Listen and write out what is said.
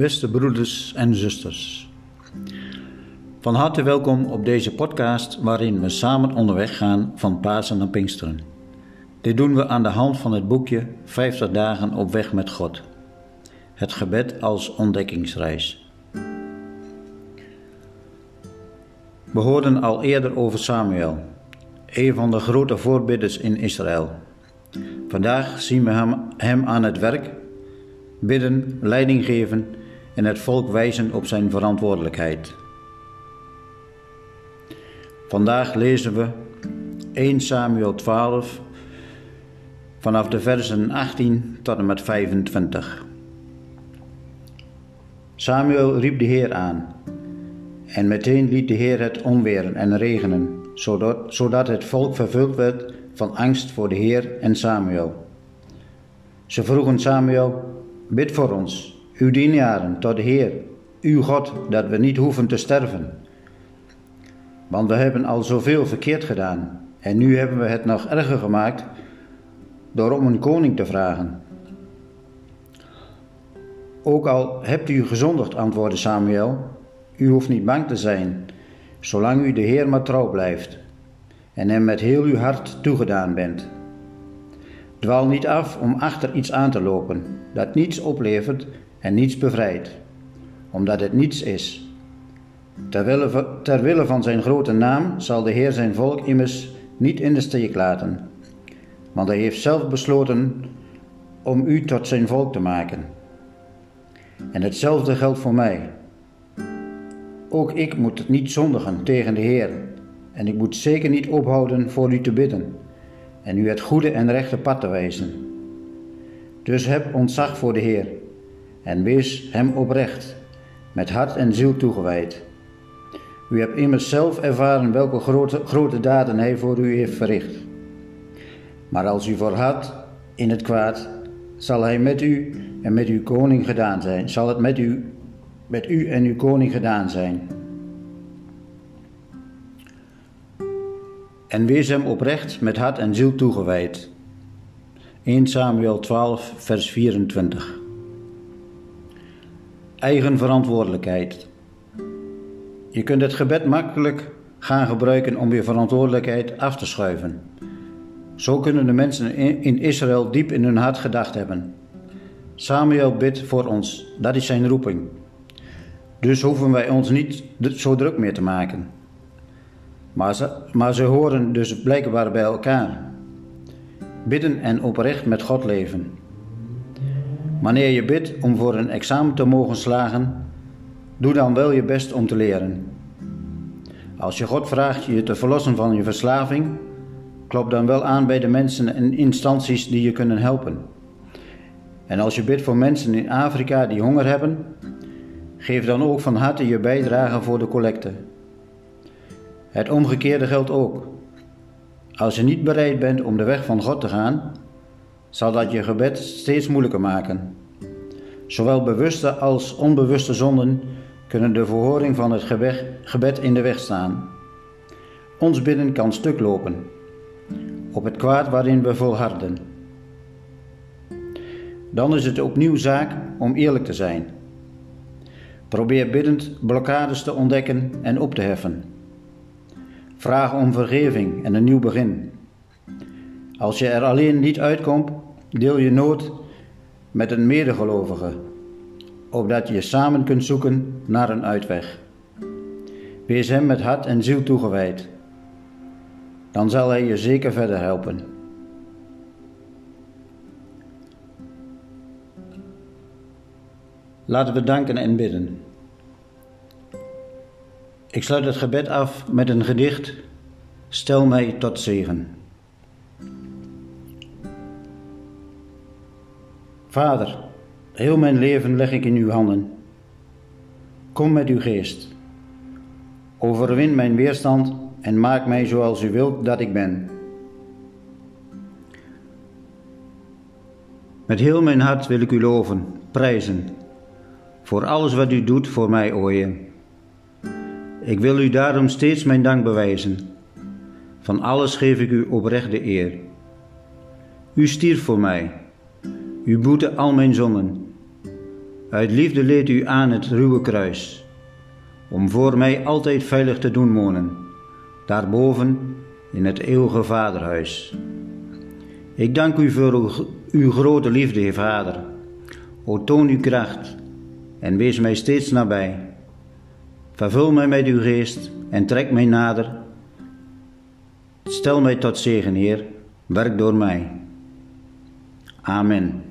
Beste broeders en zusters. Van harte welkom op deze podcast waarin we samen onderweg gaan van Pasen naar Pinksteren. Dit doen we aan de hand van het boekje 50 dagen op weg met God. Het gebed als ontdekkingsreis. We hoorden al eerder over Samuel, een van de grote voorbidders in Israël. Vandaag zien we hem, hem aan het werk, bidden, leiding geven en het volk wijzen op zijn verantwoordelijkheid. Vandaag lezen we 1 Samuel 12 vanaf de versen 18 tot en met 25. Samuel riep de Heer aan en meteen liet de Heer het onweren en regenen, zodat, zodat het volk vervuld werd van angst voor de Heer en Samuel. Ze vroegen Samuel, bid voor ons, uw dienaren, tot de Heer, uw God, dat we niet hoeven te sterven. Want we hebben al zoveel verkeerd gedaan en nu hebben we het nog erger gemaakt door om een koning te vragen. Ook al hebt u gezondigd, antwoordde Samuel, u hoeft niet bang te zijn, zolang u de Heer maar trouw blijft en hem met heel uw hart toegedaan bent. Dwaal niet af om achter iets aan te lopen dat niets oplevert en niets bevrijdt, omdat het niets is. Ter wille, van zijn grote naam zal de Heer zijn volk immers niet in de steek laten, want hij heeft zelf besloten om u tot zijn volk te maken. En hetzelfde geldt voor mij. Ook ik moet niet zondigen tegen de Heer, en ik moet zeker niet ophouden voor u te bidden en u het goede en rechte pad te wijzen. Dus heb ontzag voor de Heer en wees Hem oprecht, met hart en ziel toegewijd. U hebt immers zelf ervaren welke grote, grote daden Hij voor u heeft verricht. Maar als u volhardt in het kwaad, zal Hij met u en met uw koning gedaan zijn. Zal het met u, met u en uw koning gedaan zijn. En wees hem oprecht met hart en ziel toegewijd. 1 Samuel 12, vers 24. Eigen verantwoordelijkheid. Je kunt het gebed makkelijk gaan gebruiken om je verantwoordelijkheid af te schuiven. Zo kunnen de mensen in Israël diep in hun hart gedacht hebben. Samuel bidt voor ons, dat is zijn roeping. Dus hoeven wij ons niet zo druk meer te maken. Maar ze, horen dus blijkbaar bij elkaar. Bidden en oprecht met God leven. Wanneer je bidt om voor een examen te mogen slagen, doe dan wel je best om te leren. Als je God vraagt je te verlossen van je verslaving, klop dan wel aan bij de mensen en instanties die je kunnen helpen. En als je bidt voor mensen in Afrika die honger hebben, geef dan ook van harte je bijdrage voor de collecte. Het omgekeerde geldt ook. Als je niet bereid bent om de weg van God te gaan, zal dat je gebed steeds moeilijker maken. Zowel bewuste als onbewuste zonden kunnen de verhoring van het gebed in de weg staan. Ons bidden kan stuk lopen, op het kwaad waarin we volharden. Dan is het opnieuw zaak om eerlijk te zijn. Probeer biddend blokkades te ontdekken en op te heffen. Vraag om vergeving en een nieuw begin. Als je er alleen niet uitkomt, deel je nood met een medegelovige, opdat je samen kunt zoeken naar een uitweg. Wees hem met hart en ziel toegewijd. Dan zal hij je zeker verder helpen. Laten we danken en bidden. Ik sluit het gebed af met een gedicht. Stel mij tot zegen. Vader, heel mijn leven leg ik in uw handen. Kom met uw geest. Overwin mijn weerstand en maak mij zoals u wilt dat ik ben. Met heel mijn hart wil ik u loven, prijzen, voor alles wat u doet voor mij, o ik wil u daarom steeds mijn dank bewijzen. Van alles geef ik u oprecht de eer. U stierf voor mij. U boete al mijn zonden. Uit liefde leed u aan het ruwe kruis, om voor mij altijd veilig te doen wonen, daarboven in het eeuwige Vaderhuis. Ik dank u voor uw, uw grote liefde, Vader. O toon uw kracht en wees mij steeds nabij. Vervul mij met uw geest en trek mij nader. Stel mij tot zegen, Heer, werk door mij. Amen.